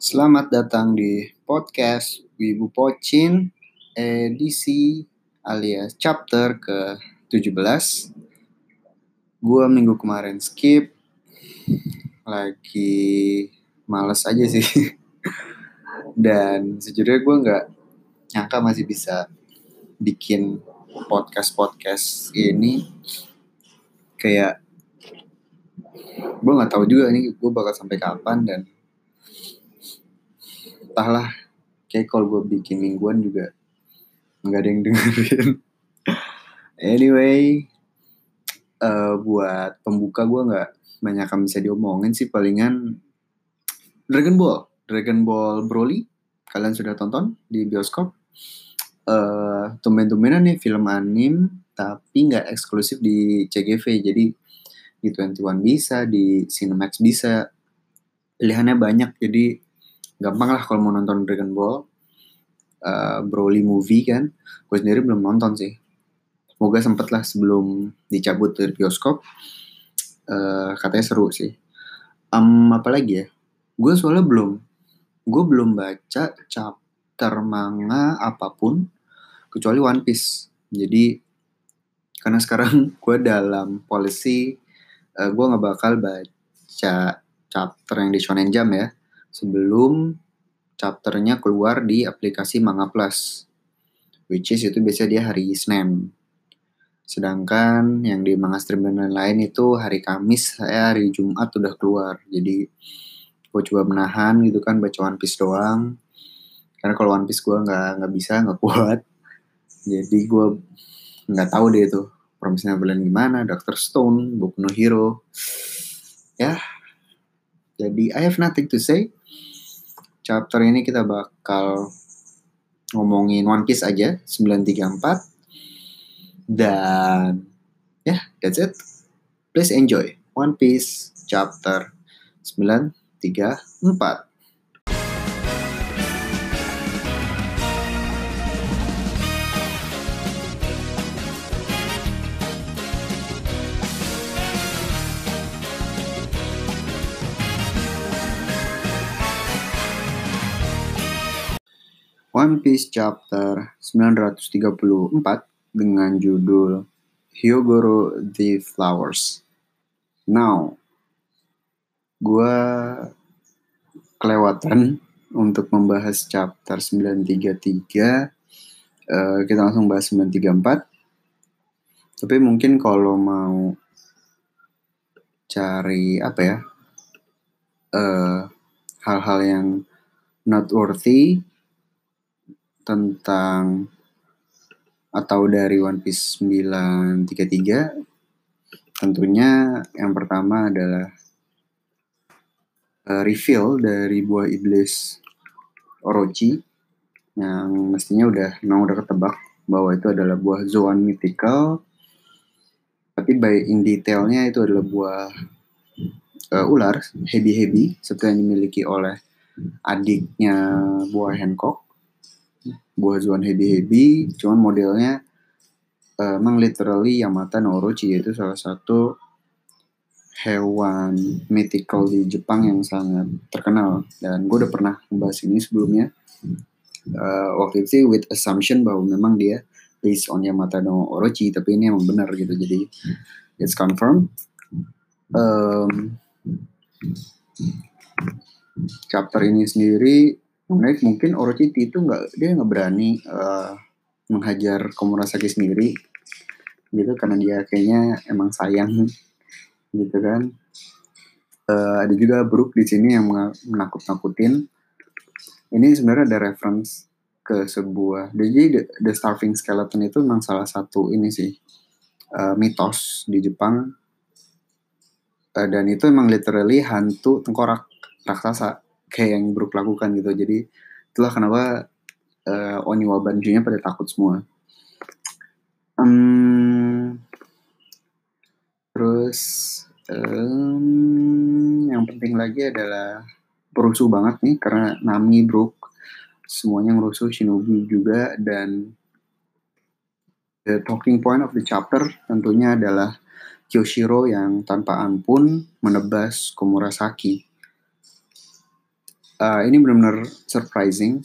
Selamat datang di podcast Wibu Pocin edisi alias chapter ke-17. Gua minggu kemarin skip lagi males aja sih. Dan sejujurnya gue nggak nyangka masih bisa bikin podcast-podcast ini kayak gue nggak tahu juga nih gue bakal sampai kapan dan entahlah. Kayak kalau gue bikin mingguan juga nggak ada yang dengerin. Anyway uh, buat pembuka gue nggak banyak yang bisa diomongin sih. Palingan Dragon Ball Dragon Ball Broly kalian sudah tonton di bioskop. Uh, tumben-tumbenan nih film anim tapi nggak eksklusif di CGV jadi di 21 bisa, di Cinemax bisa. Pilihannya banyak, jadi gampang lah kalau mau nonton Dragon Ball. Uh, Broly movie kan, gue sendiri belum nonton sih. Semoga sempet lah sebelum dicabut dari bioskop. Uh, katanya seru sih. Um, apalagi ya? Gue soalnya belum, gue belum baca chapter manga apa pun kecuali One Piece. Jadi karena sekarang gue dalam policy uh, gue nggak bakal baca chapter yang di Shonen Jump ya sebelum chapternya keluar di aplikasi Manga Plus which is itu biasanya dia hari Senin. Sedangkan yang di Manga Stream dan lain-lain itu hari Kamis saya hari Jumat udah keluar. Jadi gue coba menahan gitu kan baca One Piece doang. Karena kalau One Piece gue nggak nggak bisa nggak kuat. Jadi gue nggak tahu deh itu Promise Neverland gimana, Doctor Stone, Boku no Hero. Ya, jadi I have nothing to say. Chapter ini kita bakal ngomongin One Piece aja, 934. Dan ya, yeah, that's it. Please enjoy One Piece chapter 934. One Piece chapter 934 dengan judul Hyogoro the Flowers. Now, gue kelewatan untuk membahas chapter 933. Uh, kita langsung bahas 934. Tapi mungkin kalau mau cari apa ya hal-hal uh, yang noteworthy tentang atau dari One Piece 933 tentunya yang pertama adalah uh, reveal dari buah iblis Orochi yang mestinya udah memang udah ketebak bahwa itu adalah buah Zoan mythical. Tapi by in detailnya itu adalah buah uh, ular heavy heavy seperti yang dimiliki oleh adiknya buah Hancock buah Zuan Hebi Hebi cuman modelnya uh, emang literally Yamata no Orochi yaitu salah satu hewan mythical di Jepang yang sangat terkenal. Dan gue udah pernah membahas ini sebelumnya. Uh, waktu itu with assumption bahwa memang dia based on Yamata no Orochi tapi ini emang benar gitu jadi it's confirmed. Um, chapter ini sendiri menarik mungkin Orochi itu nggak dia nggak berani uh, menghajar Komurasaki sendiri gitu karena dia kayaknya emang sayang gitu kan. Uh, ada juga Brook di sini yang menakut-nakutin. Ini sebenarnya ada reference ke sebuah jadi the, the starving skeleton itu memang salah satu ini sih uh, mitos di Jepang. Uh, dan itu emang literally hantu tengkorak raksasa kayak yang Brook lakukan gitu. Jadi itulah kenapa uh, Oniwa Banjunya pada takut semua. Um, terus um, yang penting lagi adalah perusuh banget nih karena Nami Brook semuanya ngerusuh Shinobi juga dan the talking point of the chapter tentunya adalah Kyoshiro yang tanpa ampun menebas Komurasaki uh, ini benar-benar surprising.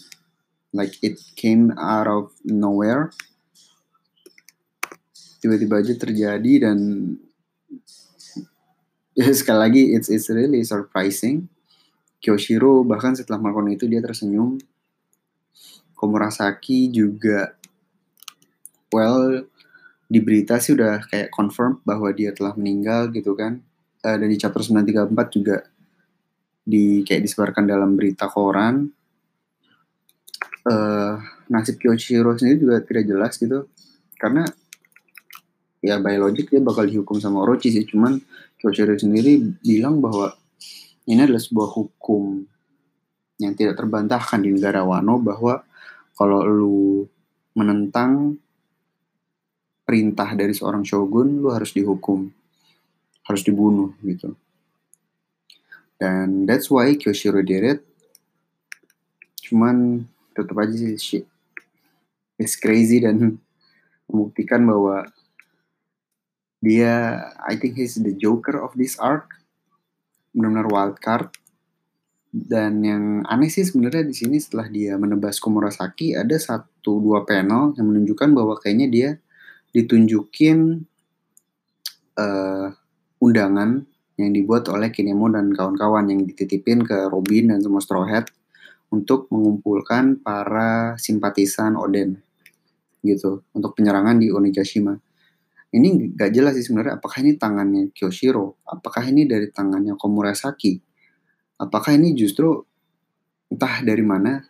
Like it came out of nowhere. Tiba-tiba aja terjadi dan sekali lagi it's it's really surprising. Kyoshiro bahkan setelah melakukan itu dia tersenyum. Komurasaki juga well di berita sih udah kayak confirm bahwa dia telah meninggal gitu kan. Uh, dan di chapter 934 juga di kayak disebarkan dalam berita koran. Uh, nasib Kyoshiro sendiri juga tidak jelas gitu. Karena ya biologik dia bakal dihukum sama Orochi sih. Cuman Kyoshiro sendiri bilang bahwa ini adalah sebuah hukum yang tidak terbantahkan di negara Wano bahwa kalau lu menentang perintah dari seorang shogun, lu harus dihukum, harus dibunuh gitu. Dan that's why Kyoshiro did it. Cuman tetap aja sih shit. It's crazy dan membuktikan bahwa dia I think he's the joker of this arc. Benar-benar wild card dan yang aneh sih sebenarnya di sini setelah dia menebas Komurasaki ada satu dua panel yang menunjukkan bahwa kayaknya dia ditunjukin uh, undangan yang dibuat oleh Kinemo dan kawan-kawan yang dititipin ke Robin dan semua Straw Hat untuk mengumpulkan para simpatisan Oden gitu untuk penyerangan di Onigashima. Ini gak jelas sih sebenarnya apakah ini tangannya Kyoshiro, apakah ini dari tangannya Komurasaki? Apakah ini justru entah dari mana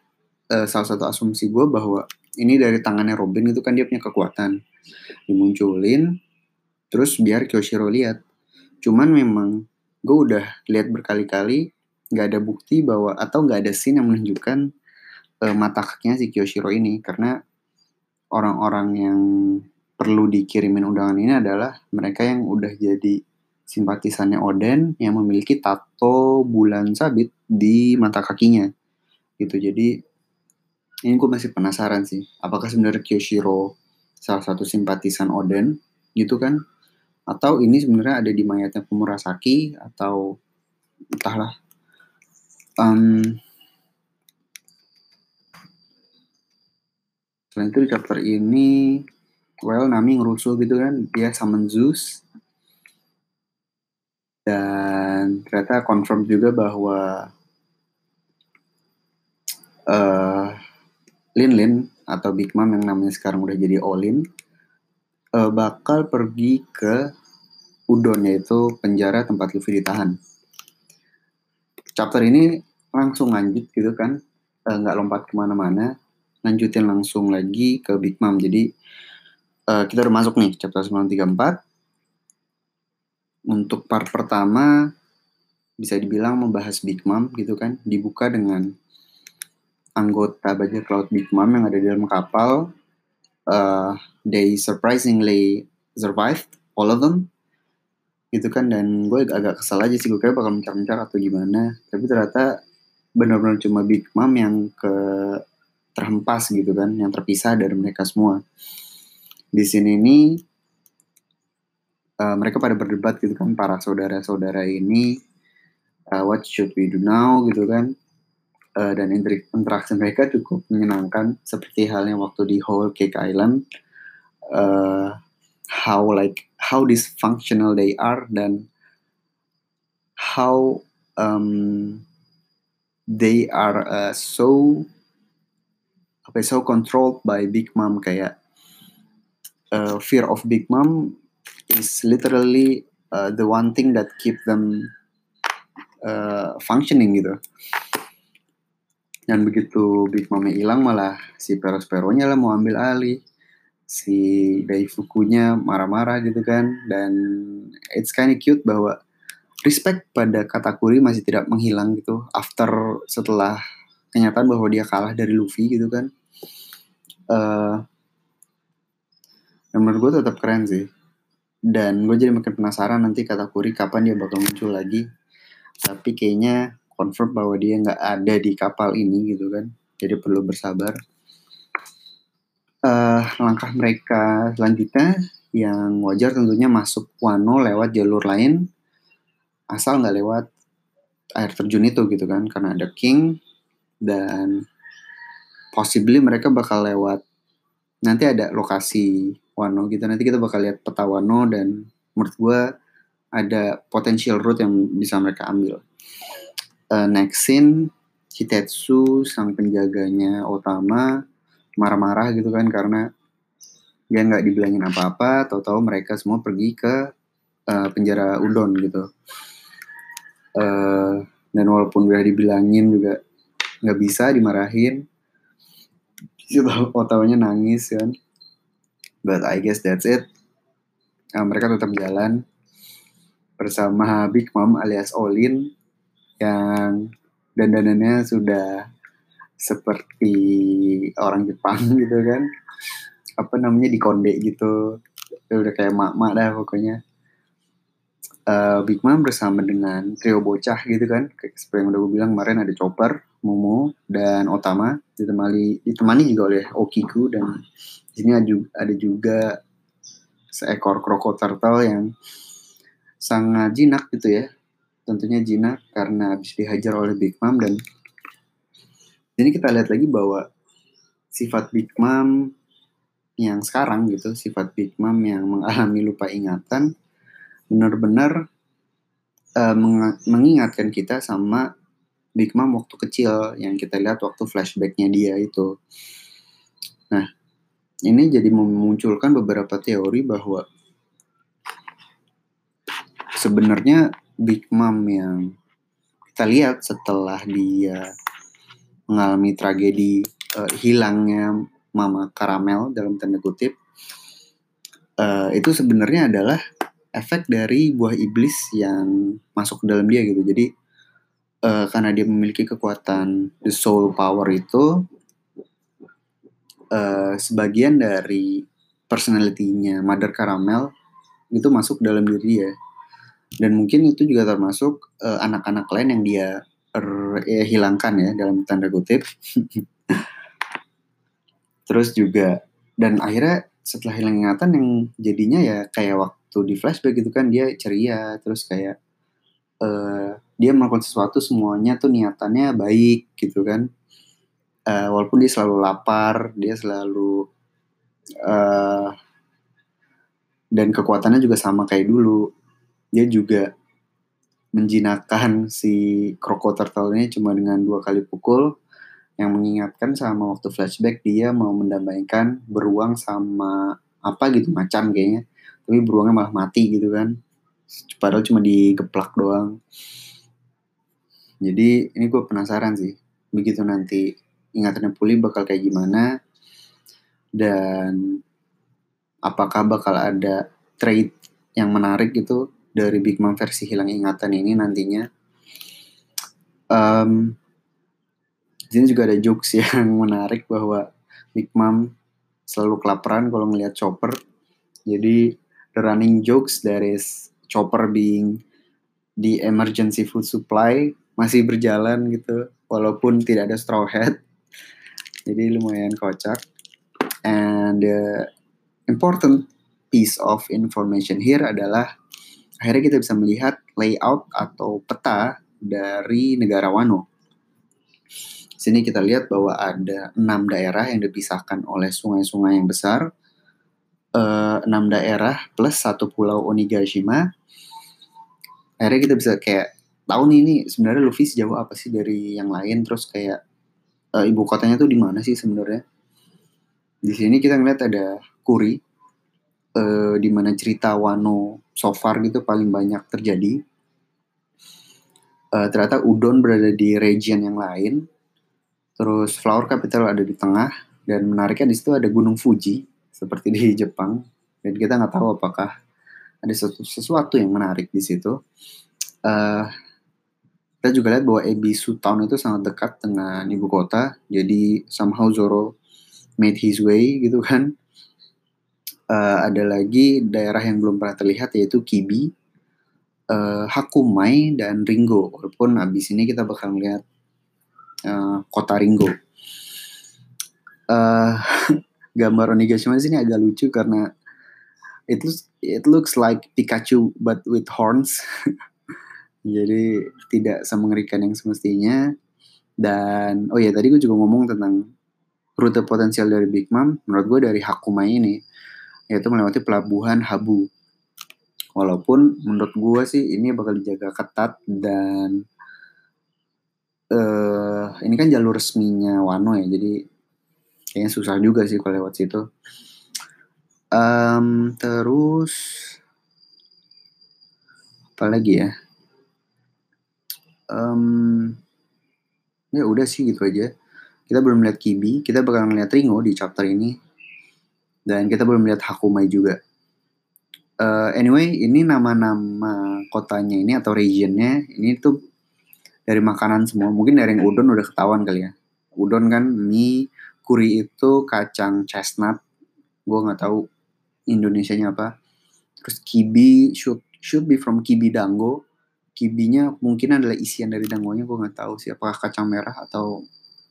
uh, salah satu asumsi gue bahwa ini dari tangannya Robin itu kan dia punya kekuatan. Dimunculin terus biar Kyoshiro lihat cuman memang gue udah lihat berkali-kali nggak ada bukti bahwa atau nggak ada scene yang menunjukkan uh, mata kakinya si Kyoshiro ini. Karena orang-orang yang perlu dikirimin undangan ini adalah mereka yang udah jadi simpatisannya Oden yang memiliki tato bulan sabit di mata kakinya. Gitu. Jadi ini gue masih penasaran sih apakah sebenarnya Kyoshiro salah satu simpatisan Oden? Gitu kan atau ini sebenarnya ada di mayatnya Kumurasaki atau entahlah. Um, selain itu di chapter ini well Nami ngerusuh gitu kan dia summon Zeus. Dan ternyata confirm juga bahwa uh, Lin Lin atau Big Mom yang namanya sekarang udah jadi Olin uh, bakal pergi ke Udon yaitu penjara tempat Luffy ditahan. Chapter ini langsung lanjut gitu kan, uh, nggak lompat ke mana-mana, lanjutin langsung lagi ke Big Mom. Jadi uh, kita udah masuk nih chapter 934 untuk part pertama bisa dibilang membahas Big Mom gitu kan dibuka dengan anggota bajak laut Big Mom yang ada di dalam kapal uh, they surprisingly survived all of them gitu kan. Dan gue agak kesal aja sih gue kira bakal mencari-mencari atau gimana. Tapi ternyata benar-benar cuma Big Mom yang ke terhempas gitu kan yang terpisah dari mereka semua. Di sini nih uh, mereka pada berdebat gitu kan para saudara-saudara ini uh, what should we do now gitu kan uh, dan interaksi mereka cukup menyenangkan seperti halnya waktu di Whole Cake Island uh, how like how dysfunctional they are dan how um, they are uh, so apa ya, so controlled by Big Mom kayak uh, fear of Big Mom is literally uh, the one thing that keep them uh, functioning gitu. Dan begitu Big Mom hilang malah si Peros-Peronya lah mau ambil alih. Si Daifukunya marah-marah gitu kan. Dan it's kind of cute bahwa respect pada Katakuri masih tidak menghilang gitu. After setelah kenyataan bahwa dia kalah dari Luffy gitu kan. Uh, menurut gue tetap keren sih dan gue jadi makin penasaran nanti kata Kuri kapan dia bakal muncul lagi tapi kayaknya confirm bahwa dia nggak ada di kapal ini gitu kan. Jadi perlu bersabar. Uh, langkah mereka selanjutnya yang wajar tentunya masuk Wano lewat jalur lain asal nggak lewat air terjun itu gitu kan karena ada King dan possibly mereka bakal lewat nanti ada lokasi Wano gitu nanti kita bakal lihat peta Wano dan menurut gue ada potential route yang bisa mereka ambil uh, next scene Hitetsu sang penjaganya Otama marah-marah gitu kan karena dia nggak dibilangin apa-apa. Tahu-tahu mereka semua pergi ke uh, penjara Udon gitu. Uh, dan walaupun udah dibilangin juga nggak bisa dimarahin. Otawanya nangis kan. But I guess that's it. Uh, mereka tetap jalan bersama Big Mom alias Olin yang dandanannya sudah seperti orang Jepang gitu kan. Apa namanya di konde gitu. Udah kayak mak-mak dah pokoknya. Uh, Big Mom bersama dengan trio bocah gitu kan. Seperti yang udah gue bilang kemarin ada Chopper, Momo dan Otama ditemani ditemani juga oleh Okiku. Dan di ada juga seekor krokodil turtle yang sangat jinak gitu ya tentunya jinak karena habis dihajar oleh Big Mom dan ini kita lihat lagi bahwa sifat Big Mom yang sekarang gitu sifat Big Mom yang mengalami lupa ingatan benar-benar uh, mengingatkan kita sama Big Mom waktu kecil yang kita lihat waktu flashbacknya dia itu. Nah, ini jadi memunculkan beberapa teori bahwa sebenarnya Big Mom yang kita lihat setelah dia mengalami tragedi uh, hilangnya Mama Karamel dalam tanda kutip uh, itu sebenarnya adalah efek dari buah iblis yang masuk ke dalam dia gitu. Jadi uh, karena dia memiliki kekuatan the soul power itu uh, sebagian dari personalitinya Mother Caramel itu masuk dalam diri dia. Dan mungkin itu juga termasuk anak-anak uh, lain yang dia er, ya, hilangkan ya dalam tanda kutip. terus juga dan akhirnya setelah hilang ingatan yang jadinya ya kayak waktu di flashback gitu kan dia ceria terus kayak uh, dia melakukan sesuatu semuanya tuh niatannya baik gitu kan uh, walaupun dia selalu lapar dia selalu uh, dan kekuatannya juga sama kayak dulu dia juga menjinakkan si krokodil turtle ini cuma dengan dua kali pukul yang mengingatkan sama waktu flashback dia mau mendamaikan beruang sama apa gitu macan kayaknya. Tapi beruangnya malah mati gitu kan. Padahal cuma digeplak doang. Jadi ini gue penasaran sih begitu nanti ingatannya pulih bakal kayak gimana dan apakah bakal ada trade yang menarik gitu dari Big Mom versi hilang ingatan ini nantinya um, sini juga ada jokes yang menarik bahwa Big Mom selalu kelaparan kalau ngelihat Chopper. Jadi the running jokes dari Chopper being di emergency food supply masih berjalan gitu walaupun tidak ada straw hat. Jadi lumayan kocak. And the important piece of information here adalah akhirnya kita bisa melihat layout atau peta dari negara Wano sini kita lihat bahwa ada enam daerah yang dipisahkan oleh sungai-sungai yang besar. Uh, enam daerah plus satu pulau Onigashima. Akhirnya kita bisa kayak tahu nih ini sebenarnya Luffy sejauh apa sih dari yang lain. Terus kayak uh, ibu kotanya tuh di mana sih sebenarnya? Di sini kita ngeliat ada Kuri, uh, di mana cerita Wano so far gitu paling banyak terjadi. Uh, ternyata Udon berada di region yang lain Terus Flower Capital ada di tengah dan menariknya di situ ada Gunung Fuji seperti di Jepang dan kita nggak tahu apakah ada sesuatu, sesuatu yang menarik di situ. Uh, kita juga lihat bahwa Ebisu Town itu sangat dekat dengan ibu kota, jadi somehow Zoro made his way gitu kan. Uh, ada lagi daerah yang belum pernah terlihat yaitu Kibi, uh, Hakumai dan Ringo. Walaupun abis ini kita bakal melihat uh, kota Ringo. Uh, gambar Onigashima sini agak lucu karena it looks, it looks like Pikachu but with horns. Jadi tidak semengerikan yang semestinya. Dan oh ya tadi gue juga ngomong tentang rute potensial dari Big Mom. Menurut gue dari Hakumai ini yaitu melewati pelabuhan Habu. Walaupun menurut gue sih ini bakal dijaga ketat dan uh, ini kan jalur resminya Wano ya, jadi kayaknya susah juga sih kalau lewat situ. Um, terus apa lagi ya? Um, ya udah sih gitu aja. Kita belum lihat Kibi, kita bakal ngeliat Ringo di chapter ini. Dan kita belum lihat Hakumai juga. Uh, anyway, ini nama-nama kotanya ini atau regionnya ini tuh dari makanan semua. Mungkin dari yang udon udah ketahuan kali ya. Udon kan mie, kuri itu kacang chestnut. Gue nggak tahu Indonesia-nya apa. Terus kibi should should be from kibi dango. Kibinya mungkin adalah isian dari dangonya. Gue nggak tahu sih kacang merah atau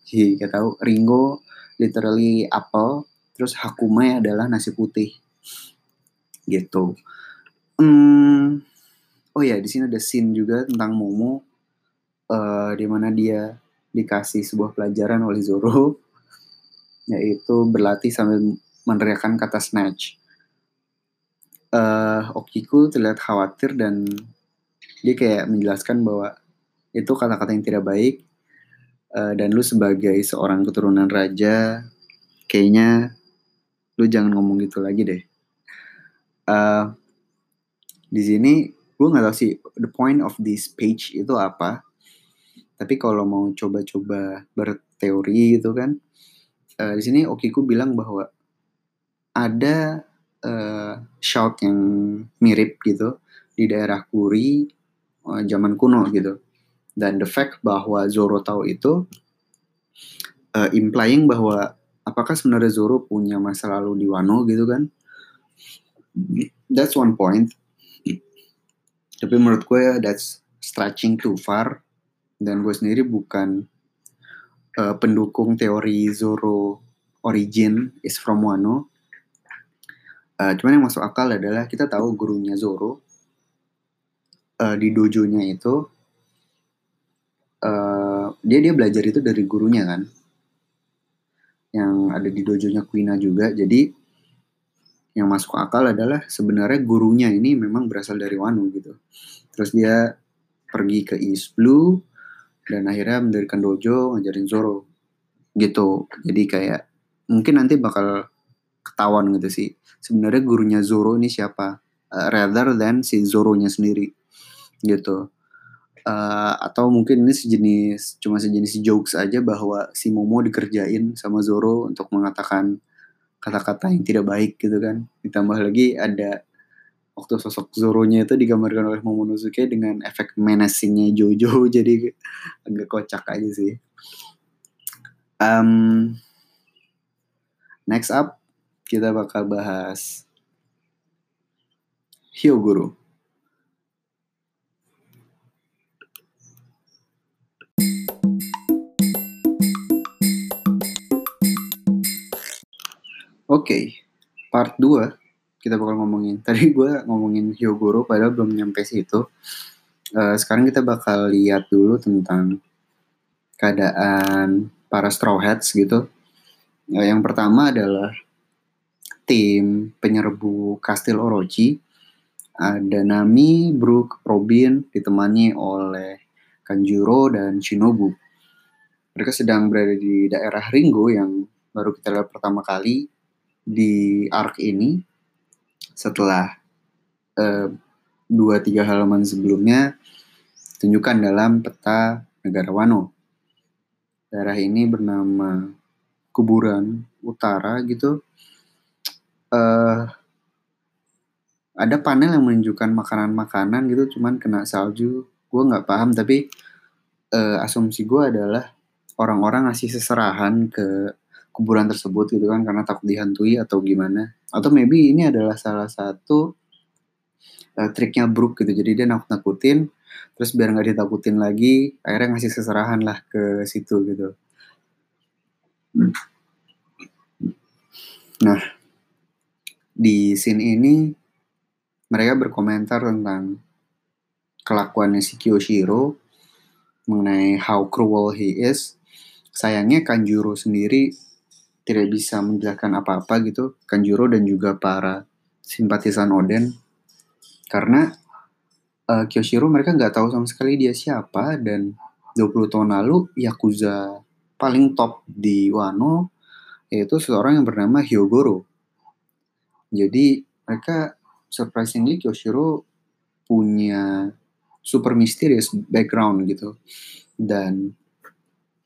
sih gak tahu. Ringo literally apple. Terus hakumai adalah nasi putih. Gitu. Hmm, oh ya di sini ada scene juga tentang Momo uh, di mana dia dikasih sebuah pelajaran oleh Zoro yaitu berlatih sambil meneriakkan kata snatch. Uh, Okiku terlihat khawatir dan dia kayak menjelaskan bahwa itu kata-kata yang tidak baik uh, dan lu sebagai seorang keturunan raja kayaknya lu jangan ngomong gitu lagi deh. Uh, di sini gue nggak tahu sih the point of this page itu apa. Tapi kalau mau coba-coba berteori gitu kan, uh, di sini Okiku bilang bahwa ada uh, shout yang mirip gitu di daerah Kuri uh, zaman kuno gitu. Dan the fact bahwa Zoro tahu itu uh, implying bahwa apakah sebenarnya Zoro punya masa lalu di Wano gitu kan? That's one point. Tapi menurut gue ya that's stretching too far dan gue sendiri bukan uh, pendukung teori Zoro origin is from Wano. Uh, cuman yang masuk akal adalah kita tahu gurunya Zoro uh, di dojonya itu uh, dia dia belajar itu dari gurunya kan, yang ada di dojonya Kuina juga. Jadi yang masuk akal adalah sebenarnya gurunya ini memang berasal dari Wano gitu. Terus dia pergi ke East Blue dan akhirnya mendirikan dojo ngajarin Zoro gitu jadi kayak mungkin nanti bakal ketahuan gitu sih sebenarnya gurunya Zoro ini siapa uh, rather than si Zoro-nya sendiri gitu uh, atau mungkin ini sejenis cuma sejenis jokes aja bahwa si Momo dikerjain sama Zoro untuk mengatakan kata-kata yang tidak baik gitu kan ditambah lagi ada waktu sosok Zoro-nya itu digambarkan oleh Momonosuke dengan efek menacingnya Jojo jadi agak kocak aja sih. Um, next up kita bakal bahas Hyogoro. Oke, part 2 kita bakal ngomongin. Tadi gue ngomongin Hyogoro padahal belum nyampe situ. Uh, sekarang kita bakal lihat dulu tentang keadaan para Straw Hats gitu. Uh, yang pertama adalah tim penyerbu Kastil Orochi. Ada Nami, Brook, Robin ditemani oleh Kanjuro dan Shinobu. Mereka sedang berada di daerah Ringo yang baru kita lihat pertama kali di arc ini setelah uh, dua tiga halaman sebelumnya tunjukkan dalam peta negara Wano. Daerah ini bernama Kuburan Utara gitu. Uh, ada panel yang menunjukkan makanan-makanan gitu, cuman kena salju. Gue nggak paham, tapi uh, asumsi gue adalah orang-orang ngasih seserahan ke kuburan tersebut gitu kan karena takut dihantui atau gimana. Atau maybe ini adalah salah satu uh, triknya Brook gitu. Jadi dia nakut nakutin terus biar nggak ditakutin lagi akhirnya ngasih seserahan lah ke situ gitu. Nah di scene ini mereka berkomentar tentang kelakuannya si Kyoshiro mengenai how cruel he is. Sayangnya Kanjuro sendiri tidak bisa menjelaskan apa-apa gitu. Kanjuro dan juga para simpatisan Oden. Karena uh, Kyoshiro mereka nggak tahu sama sekali dia siapa dan 20 tahun lalu Yakuza paling top di Wano yaitu seseorang yang bernama Hyogoro. Jadi mereka surprisingly Kyoshiro punya super misterius background gitu. Dan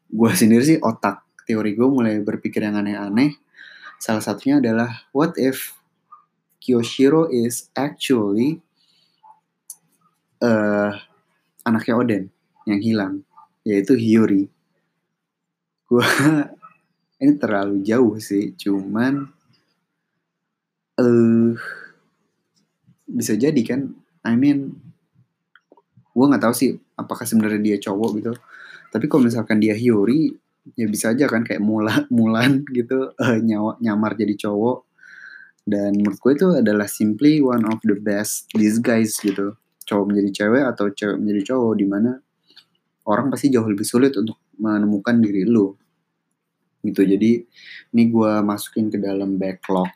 gue sendiri sih otak teori gue mulai berpikir yang aneh-aneh. Salah satunya adalah what if Kyoshiro is actually uh, anaknya Oden yang hilang yaitu Hiyori. Gue ini terlalu jauh sih cuman uh, bisa jadi kan? I mean gue nggak tahu sih apakah sebenarnya dia cowok gitu. Tapi kalau misalkan dia Hyori ya bisa aja kan kayak Mulan Mulan gitu uh, nyawa nyamar jadi cowok. Dan menurut gue itu adalah simply one of the best disguise gitu. Cowok menjadi cewek atau cewek menjadi cowok di mana orang pasti jauh lebih sulit untuk menemukan diri lu. Gitu jadi ini gue masukin ke dalam backlog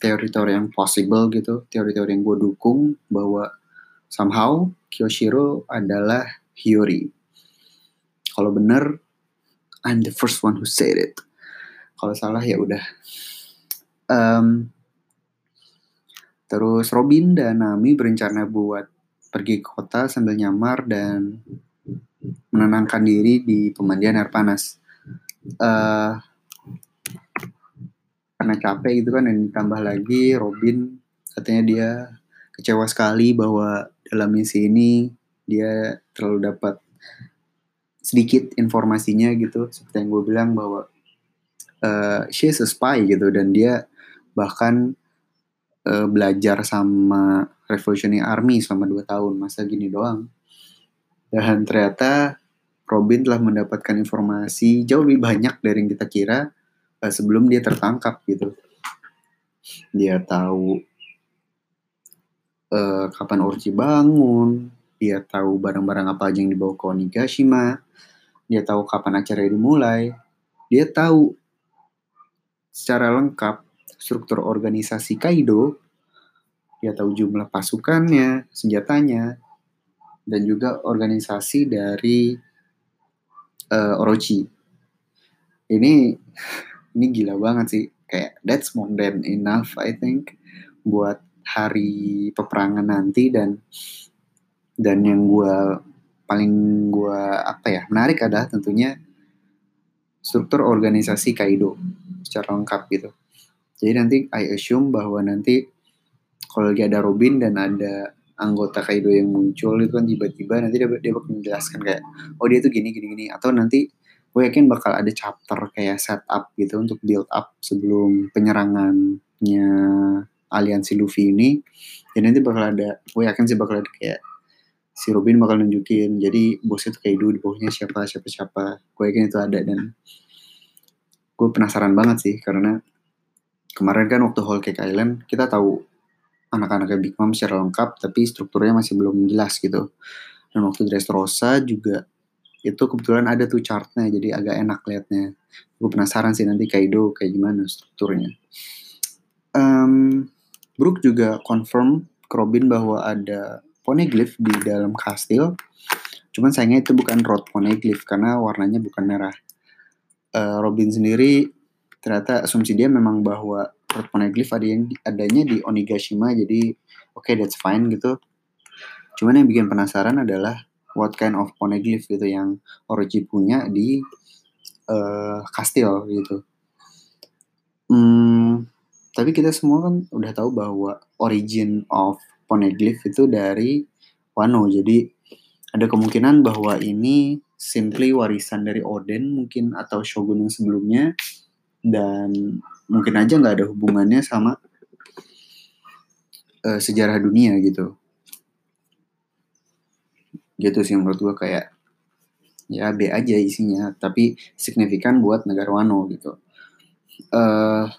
teori-teori yang possible gitu teori-teori yang gue dukung bahwa somehow Kyoshiro adalah Hiyori. Kalau benar, I'm the first one who said it. Kalau salah ya udah. Um, terus Robin dan Nami berencana buat pergi ke kota sambil nyamar dan menenangkan diri di pemandian air panas. Uh, karena capek gitu kan dan ditambah lagi Robin katanya dia kecewa sekali bahwa dalam misi ini dia terlalu dapat sedikit informasinya gitu. Seperti yang gue bilang bahwa uh, she's a spy gitu dan dia bahkan uh, belajar sama Revolutionary Army selama dua tahun masa gini doang. Dan ternyata Robin telah mendapatkan informasi jauh lebih banyak dari yang kita kira uh, sebelum dia tertangkap gitu. Dia tahu uh, kapan Orochi bangun, dia tahu barang-barang apa aja yang dibawa ke Onigashima, dia tahu kapan acara dimulai, dia tahu secara lengkap struktur organisasi Kaido, dia tahu jumlah pasukannya, senjatanya, dan juga organisasi dari uh, Orochi. Ini ini gila banget sih, kayak that's more than enough I think buat hari peperangan nanti dan dan yang gue paling gue apa ya menarik adalah tentunya struktur organisasi Kaido secara lengkap gitu. Jadi nanti I assume bahwa nanti kalau lagi ada Robin dan ada anggota Kaido yang muncul itu kan tiba-tiba nanti dia, dia bakal menjelaskan kayak oh dia tuh gini gini gini atau nanti gue yakin bakal ada chapter kayak setup gitu untuk build up sebelum penyerangannya aliansi Luffy ini ya nanti bakal ada gue yakin sih bakal ada kayak si Robin bakal nunjukin. Jadi bosnya tuh kayak dulu di siapa siapa siapa. Gue yakin itu ada dan gue penasaran banget sih karena kemarin kan waktu Whole Cake Island kita tahu anak-anaknya Big Mom secara lengkap tapi strukturnya masih belum jelas gitu. Dan waktu Dressrosa juga itu kebetulan ada tuh chartnya jadi agak enak liatnya. Gue penasaran sih nanti Kaido kayak gimana strukturnya. Um, Brook juga confirm ke Robin bahwa ada poneglyph di dalam kastil. Cuman sayangnya itu bukan rod poneglyph karena warnanya bukan merah. Uh, Robin sendiri ternyata asumsi dia memang bahwa rod poneglyph ada yang adanya di Onigashima jadi oke okay, that's fine gitu. Cuman yang bikin penasaran adalah what kind of poneglyph gitu yang Orochi punya di uh, kastil gitu. Hmm, tapi kita semua kan udah tahu bahwa origin of poneglyph itu dari Wano. Jadi ada kemungkinan bahwa ini simply warisan dari Oden mungkin atau shogun yang sebelumnya dan mungkin aja nggak ada hubungannya sama uh, sejarah dunia gitu. Gitu sih menurut gue kayak ya B aja isinya tapi signifikan buat negara Wano gitu. Uh,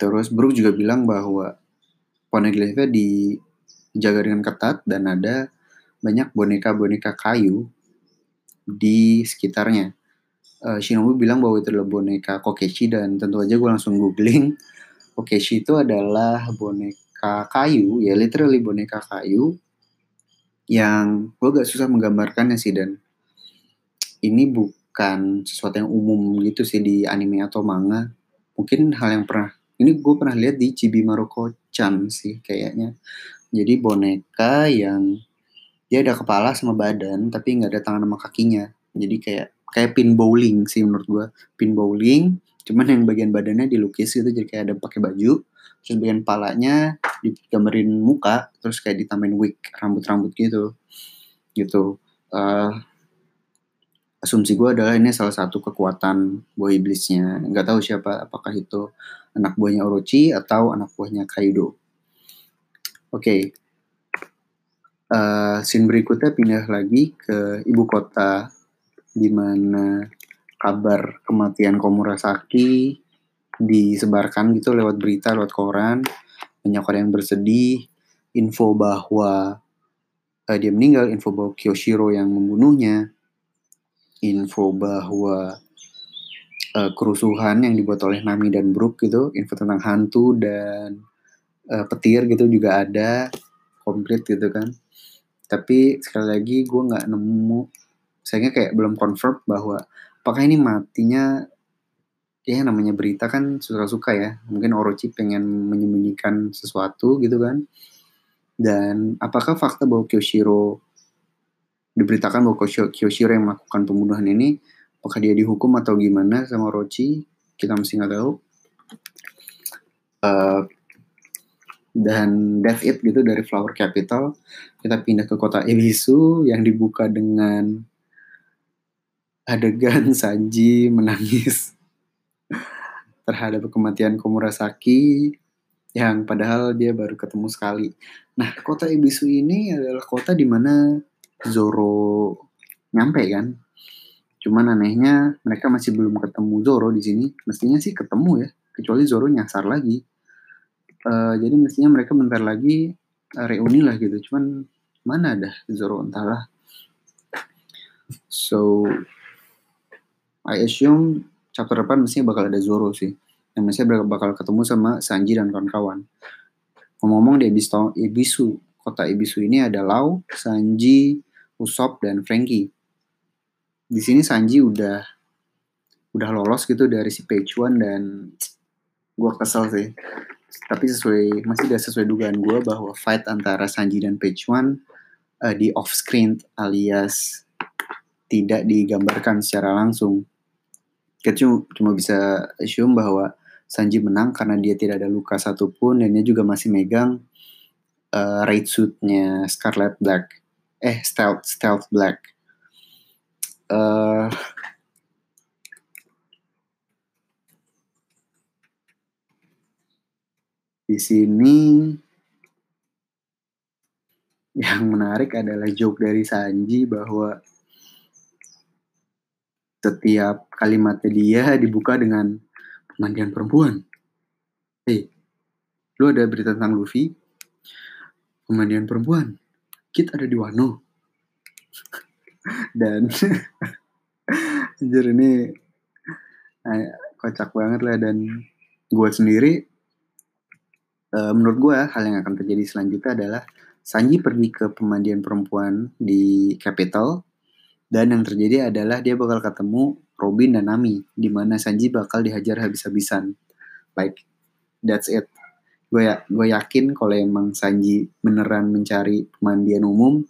Terus Brook juga bilang bahwa poneglyphnya dijaga dengan ketat dan ada banyak boneka-boneka kayu di sekitarnya. uh, Shinobu bilang bahwa itu adalah boneka Kokeshi dan tentu aja gue langsung googling Kokeshi itu adalah boneka kayu ya literally boneka kayu yang gue gak susah menggambarkannya sih dan ini bukan sesuatu yang umum gitu sih di anime atau manga mungkin hal yang pernah ini gue pernah lihat di Chibi Maroko Chan sih kayaknya. Jadi boneka yang dia ada kepala sama badan tapi nggak ada tangan sama kakinya. Jadi kayak kayak pin bowling sih menurut gue pin bowling cuman yang bagian badannya dilukis gitu jadi kayak ada pakai baju terus bagian palanya digambarin muka terus kayak ditambahin wig rambut-rambut gitu. Gitu. Uh, asumsi gue adalah ini salah satu kekuatan buah iblisnya nggak tahu siapa apakah itu anak buahnya Orochi atau anak buahnya Kaido oke okay. uh, scene berikutnya pindah lagi ke ibu kota di mana kabar kematian Komurasaki disebarkan gitu lewat berita, lewat koran. Banyak orang yang bersedih. Info bahwa uh, dia meninggal, info bahwa Kyoshiro yang membunuhnya, info bahwa uh, kerusuhan yang dibuat oleh Nami dan Brook gitu, info tentang hantu dan uh, petir gitu juga ada, komplit gitu kan. Tapi sekali lagi gue nggak nemu, sayangnya kayak belum confirm bahwa apakah ini matinya ya namanya berita kan suka-suka ya. Mungkin Orochi pengen menyembunyikan sesuatu gitu kan. Dan apakah fakta bahwa Kyoshiro diberitakan bahwa Kyoshiro yang melakukan pembunuhan ini apakah dia dihukum atau gimana sama Orochi? Kita masih nggak tahu. Uh, dan that's it gitu dari Flower Capital kita pindah ke kota Ebisu yang dibuka dengan adegan Sanji menangis terhadap kematian Komurasaki yang padahal dia baru ketemu sekali. Nah, kota Ibisu ini adalah kota di mana Zoro nyampe kan. Cuman anehnya mereka masih belum ketemu Zoro di sini. Mestinya sih ketemu ya, kecuali Zoro nyasar lagi. Uh, jadi mestinya mereka bentar lagi uh, reuni lah gitu. Cuman mana ada Zoro entahlah. So I assume chapter depan mestinya bakal ada Zoro sih. Yang mestinya bakal ketemu sama Sanji dan kawan-kawan. Ngomong-ngomong di Ibisu, kota Ibisu ini ada Lau, Sanji, Usopp, dan Frankie. Di sini Sanji udah udah lolos gitu dari si Pechuan dan gue kesel sih. Tapi sesuai masih udah sesuai dugaan gue bahwa fight antara Sanji dan Pechuan uh, di off screen alias tidak digambarkan secara langsung kita cuma, cuma bisa assume bahwa Sanji menang karena dia tidak ada luka satupun dan dia juga masih megang uh, raid suitnya Scarlet Black eh stealth stealth black uh, di sini yang menarik adalah joke dari Sanji bahwa setiap kalimatnya dia dibuka dengan pemandian perempuan. Hei, lu ada berita tentang Luffy? Pemandian perempuan. Kit ada di Wano. Dan anjir ini eh, kocak banget lah dan gue sendiri uh, menurut gue hal yang akan terjadi selanjutnya adalah Sanji pergi ke pemandian perempuan di Capital dan yang terjadi adalah dia bakal ketemu Robin dan Nami, di mana Sanji bakal dihajar habis-habisan. Like, that's it. Gue ya, gue yakin kalau emang Sanji beneran mencari pemandian umum,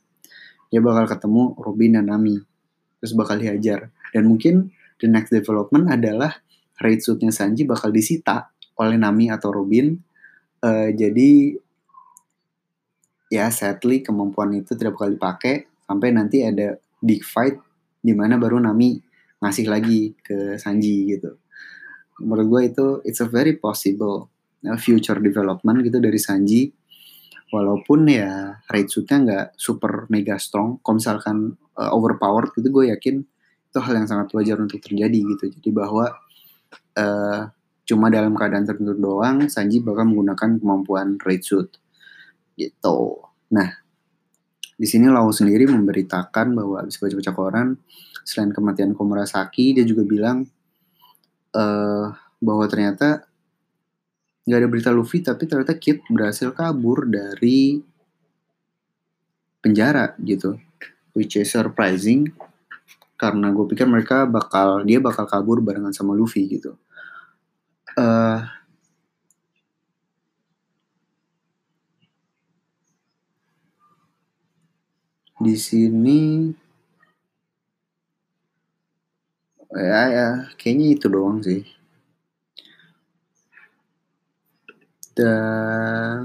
dia bakal ketemu Robin dan Nami. Terus bakal dihajar. Dan mungkin the next development adalah raid suitnya Sanji bakal disita oleh Nami atau Robin. Uh, jadi ya sadly kemampuan itu tidak bakal dipakai sampai nanti ada big fight di mana baru Nami ngasih lagi ke Sanji gitu. Menurut gue itu it's a very possible future development gitu dari Sanji. Walaupun ya raid suitnya nggak super mega strong, kalau misalkan uh, overpowered gitu gue yakin itu hal yang sangat wajar untuk terjadi gitu. Jadi bahwa uh, cuma dalam keadaan tertentu doang Sanji bakal menggunakan kemampuan raid suit gitu. Nah, di sini Lau sendiri memberitakan bahwa habis baca-baca koran, selain kematian Komurasaki dia juga bilang uh, bahwa ternyata nggak ada berita Luffy tapi ternyata Kid berhasil kabur dari penjara gitu. Which is surprising karena gue pikir mereka bakal dia bakal kabur barengan sama Luffy gitu. Uh, di sini ya ya kayaknya itu doang sih dan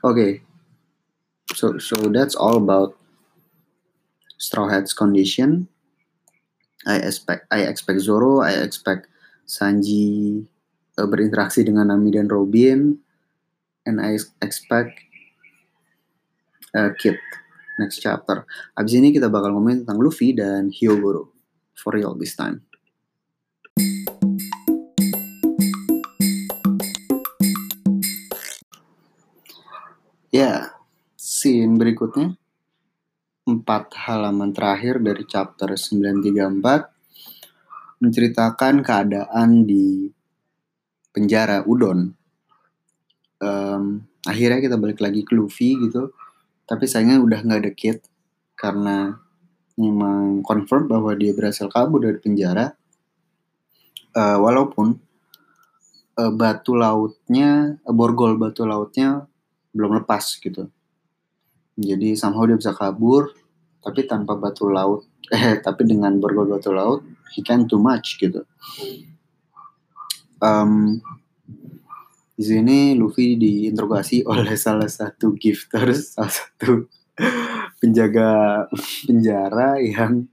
oke okay. so so that's all about Straw Hats condition I expect I expect Zoro I expect Sanji uh, berinteraksi dengan Nami dan Robin and I expect uh, Kid next chapter. Abis ini kita bakal ngomongin tentang Luffy dan Hyogoro for real this time. Berikutnya. Empat halaman terakhir dari chapter 934 menceritakan keadaan di penjara Udon. Um, akhirnya kita balik lagi ke Luffy gitu. Tapi sayangnya udah nggak ada Kid karena memang confirm bahwa dia berhasil kabur dari penjara. Uh, walaupun uh, batu lautnya, uh, borgol batu lautnya belum lepas gitu. Jadi somehow dia bisa kabur, tapi tanpa batu laut, eh tapi dengan borgol batu laut, he can too much gitu. Um, di sini Luffy diinterogasi oleh salah satu gifters, salah satu penjaga penjara yang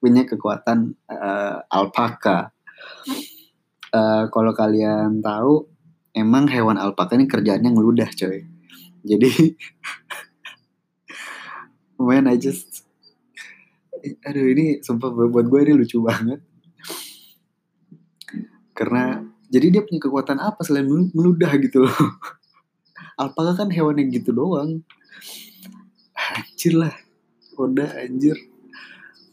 punya kekuatan uh, alpaka. Uh, kalau kalian tahu emang hewan alpaka ini kerjaannya ngeludah coy jadi man I just aduh ini sumpah buat gue ini lucu banget. Karena jadi dia punya kekuatan apa selain meludah gitu loh? Alpaka kan hewan yang gitu doang? Anjir lah udah anjir.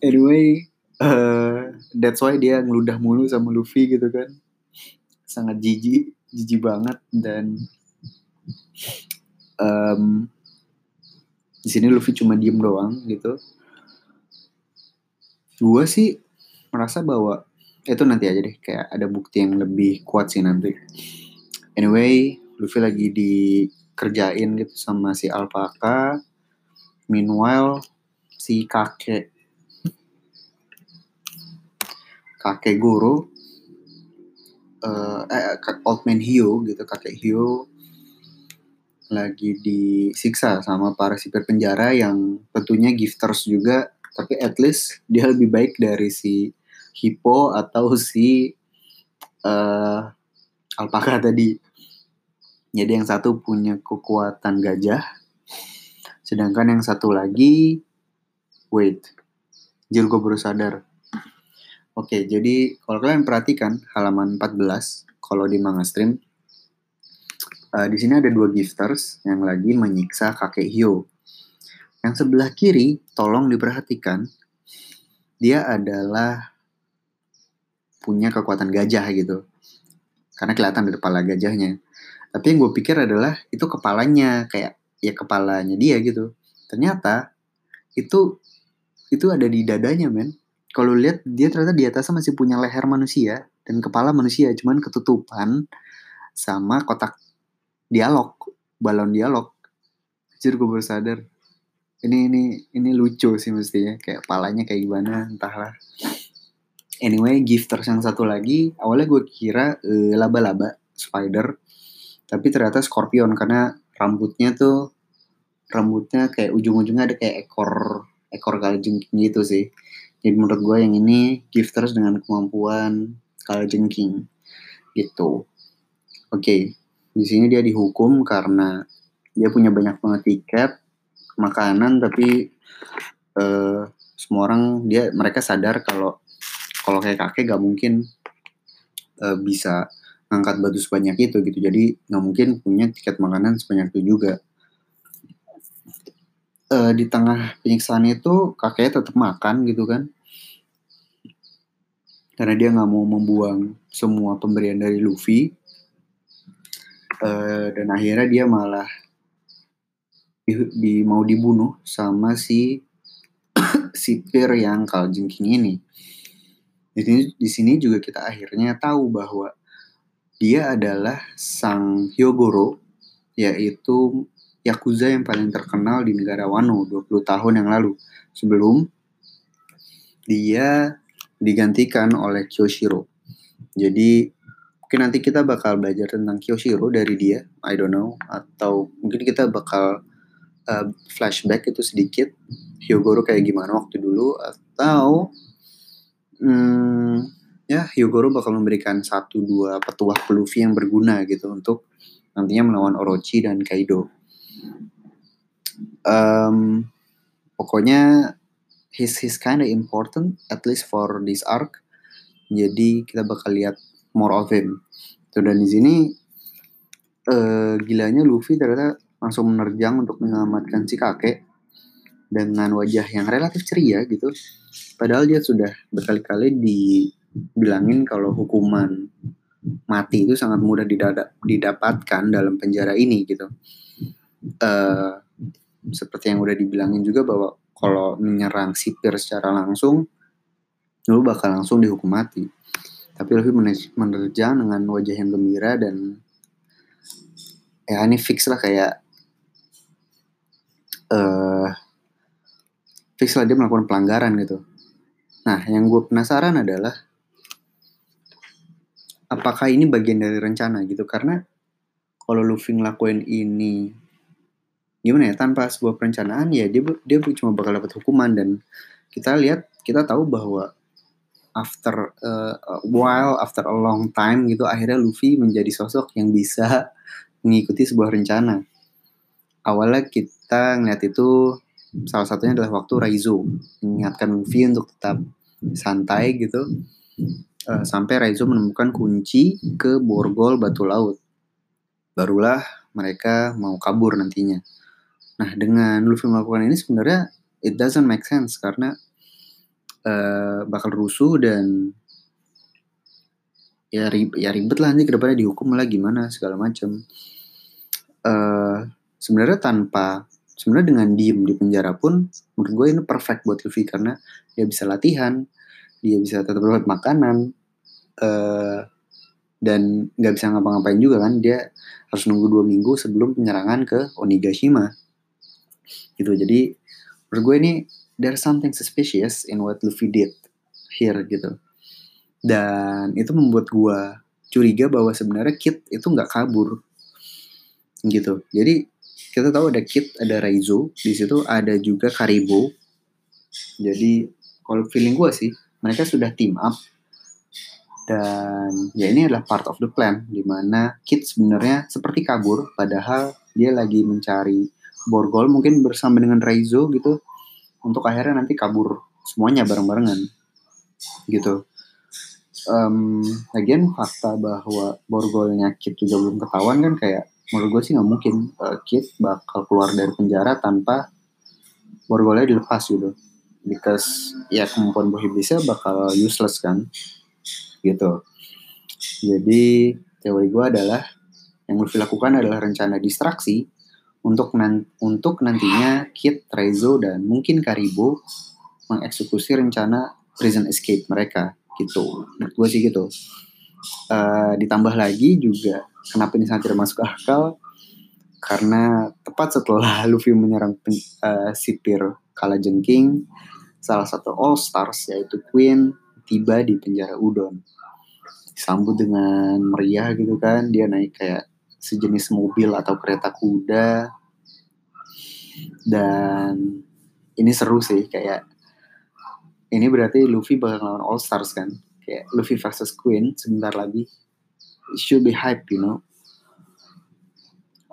Anyway uh, that's why dia ngeludah mulu sama Luffy gitu kan. Sangat jijik jijik banget dan um, di sini Luffy cuma diem doang gitu. Gue sih merasa bahwa itu nanti aja deh kayak ada bukti yang lebih kuat sih nanti. Anyway, Luffy lagi dikerjain gitu sama si Alpaka. Meanwhile, si kakek kakek guru uh, eh, old man Hio gitu kakek Hio lagi disiksa sama para sipir penjara yang tentunya gifters juga tapi at least dia lebih baik dari si Hippo atau si uh, alpaka tadi. Jadi yang satu punya kekuatan gajah sedangkan yang satu lagi wait jir gue baru sadar. Oke, jadi kalau kalian perhatikan halaman 14 kalau di manga stream uh, di sini ada dua gifters yang lagi menyiksa kakek Hyo. Yang sebelah kiri, tolong diperhatikan, dia adalah punya kekuatan gajah gitu. Karena kelihatan dari kepala gajahnya. Tapi yang gue pikir adalah itu kepalanya, kayak ya kepalanya dia gitu. Ternyata itu itu ada di dadanya men kalau lihat dia ternyata di atasnya masih punya leher manusia dan kepala manusia cuman ketutupan sama kotak dialog balon dialog. Jujur gue baru sadar. Ini ini ini lucu sih mestinya. Kayak palanya kayak gimana entahlah. Anyway gifters yang satu lagi awalnya gue kira eh, laba-laba spider. Tapi ternyata scorpion karena rambutnya tuh rambutnya kayak ujung-ujungnya ada kayak ekor ekor kalajengking gitu sih. Jadi menurut gue yang ini gifters dengan kemampuan kalajengking. Gitu. Oke, okay. Di sini dia dihukum karena dia punya banyak banget tiket makanan tapi uh, semua orang dia mereka sadar kalau kalau kayak kakek gak mungkin uh, bisa ngangkat batu sebanyak itu gitu. Jadi nggak mungkin punya tiket makanan sebanyak itu juga. Uh, di tengah penyiksaan itu kakeknya tetap makan gitu kan. Karena dia nggak mau membuang semua pemberian dari Luffy uh, dan akhirnya dia malah di, di mau dibunuh sama si sipir yang kaljengking ini. Di sini, di sini juga kita akhirnya tahu bahwa dia adalah sang Hyogoro, yaitu Yakuza yang paling terkenal di negara Wano 20 tahun yang lalu. Sebelum dia digantikan oleh Kyoshiro. Jadi mungkin nanti kita bakal belajar tentang Kyoshiro dari dia, I don't know, atau mungkin kita bakal uh, flashback itu sedikit Hyogoro kayak gimana waktu dulu atau hmm, ya Hyogoro bakal memberikan satu dua petuah Luffy yang berguna gitu untuk nantinya melawan Orochi dan Kaido. Um, pokoknya he's he's kinda important at least for this arc. Jadi kita bakal lihat more of him. Tuh dan di sini uh, gilanya Luffy ternyata langsung menerjang untuk menyelamatkan si kakek dengan wajah yang relatif ceria gitu. Padahal dia sudah berkali-kali dibilangin kalau hukuman mati itu sangat mudah didapatkan dalam penjara ini gitu. Uh, seperti yang udah dibilangin juga bahwa kalau menyerang sipir secara langsung, lu bakal langsung dihukum mati. Tapi lebih menerjang dengan wajah yang gembira dan ya ini fix lah kayak uh, fix lah dia melakukan pelanggaran gitu. Nah, yang gue penasaran adalah apakah ini bagian dari rencana gitu karena kalau Luffy ngelakuin ini gimana ya tanpa sebuah perencanaan ya dia dia cuma bakal dapat hukuman dan kita lihat kita tahu bahwa after a while after a long time gitu akhirnya Luffy menjadi sosok yang bisa mengikuti sebuah rencana. Awalnya kita ngeliat itu salah satunya adalah waktu Raizo mengingatkan Luffy untuk tetap santai gitu. Uh, sampai Raizo menemukan kunci ke borgol batu laut. Barulah mereka mau kabur nantinya. Nah dengan Luffy melakukan ini sebenarnya it doesn't make sense karena uh, bakal rusuh dan ya ribet, ya ribet lah nanti ke depannya dihukum lah gimana segala macam uh, sebenarnya tanpa sebenarnya dengan diem di penjara pun menurut gue ini perfect buat Luffy karena dia bisa latihan dia bisa tetap dapat makanan uh, dan nggak bisa ngapa-ngapain juga kan. Dia harus nunggu dua minggu sebelum penyerangan ke Onigashima. Gitu jadi menurut gue ini there's something suspicious in what Luffy did here gitu. Dan itu membuat gue curiga bahwa sebenarnya Kid itu nggak kabur gitu. Jadi kita tahu ada Kit, ada Raizo, di situ ada juga Karibo. Jadi kalau feeling gue sih, mereka sudah team up. Dan ya ini adalah part of the plan di mana Kit sebenarnya seperti kabur padahal dia lagi mencari borgol mungkin bersama dengan Raizo gitu untuk akhirnya nanti kabur semuanya bareng-barengan. Gitu. Um, lagian fakta bahwa borgolnya Kit juga belum ketahuan kan kayak menurut gue sih nggak mungkin uh, Kid bakal keluar dari penjara tanpa borgolnya dilepas gitu. Because ya kemampuan buah iblisnya bakal useless kan. Gitu. Jadi teori gue adalah yang Luffy lakukan adalah rencana distraksi untuk nan untuk nantinya Kid, Rezo dan mungkin Karibo mengeksekusi rencana prison escape mereka gitu menurut gue sih gitu uh, ditambah lagi juga Kenapa ini sangat tidak masuk akal? Karena tepat setelah Luffy menyerang uh, sipir kala jengking, salah satu All Stars yaitu Queen tiba di penjara Udon. Disambut dengan meriah gitu kan, dia naik kayak sejenis mobil atau kereta kuda. Dan ini seru sih kayak ini berarti Luffy bakal lawan All Stars kan kayak Luffy versus Queen sebentar lagi it should be hype, you know.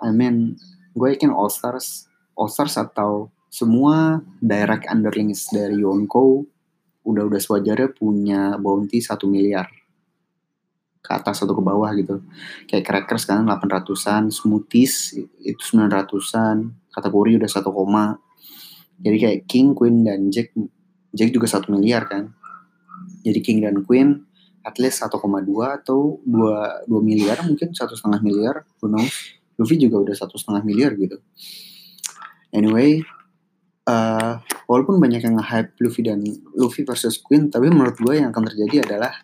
I mean, gue yakin All Stars, All Stars atau semua direct underlings dari Yonko udah udah sewajarnya punya bounty satu miliar ke atas atau ke bawah gitu. Kayak Crackers kan 800-an, Smoothies itu 900-an, Kategori udah 1 koma. Jadi kayak King, Queen, dan Jack. Jack juga satu miliar kan. Jadi King dan Queen at least 1,2 atau 2, 2 miliar mungkin satu setengah miliar who knows Luffy juga udah satu setengah miliar gitu anyway uh, walaupun banyak yang nge-hype Luffy dan Luffy versus Queen tapi menurut gue yang akan terjadi adalah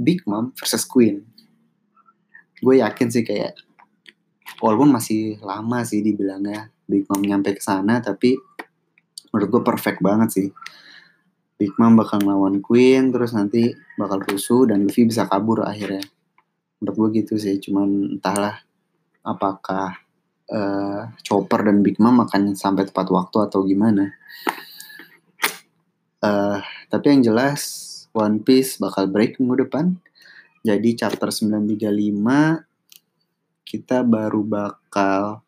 Big Mom versus Queen. Gue yakin sih kayak walaupun masih lama sih dibilangnya Big Mom nyampe ke sana tapi menurut gue perfect banget sih. Big Mom bakal ngelawan Queen terus nanti bakal rusuh dan Luffy bisa kabur akhirnya. Menurut gue gitu sih cuman entahlah apakah uh, Chopper dan Big Mom akan sampai tepat waktu atau gimana. Uh, tapi yang jelas One Piece bakal break minggu depan. Jadi chapter 935 kita baru bakal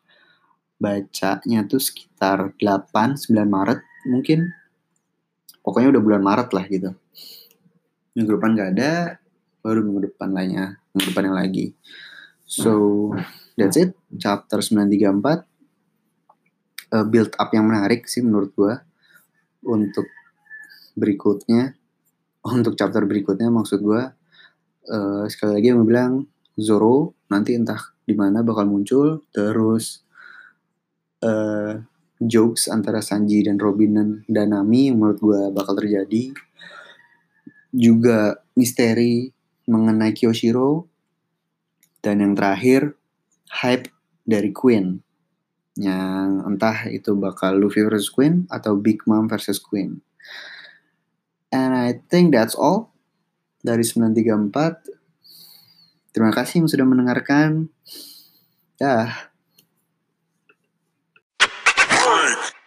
bacanya tuh sekitar 8 9 Maret mungkin. Pokoknya udah bulan Maret lah gitu. Minggu depan gak ada baru minggu depan lainnya minggu depan yang lagi. So that's it. Chapter 934 uh, build up yang menarik sih menurut gue untuk berikutnya untuk chapter berikutnya maksud gue uh, sekali lagi yang bilang Zoro nanti entah di mana bakal muncul terus uh, jokes antara Sanji dan Robin dan Nami menurut gue bakal terjadi. Juga misteri mengenai Kyoshiro. Dan yang terakhir, hype dari Queen. Yang entah itu bakal Luffy versus Queen atau Big Mom versus Queen. And I think that's all dari 934. Terima kasih yang sudah mendengarkan. Dah.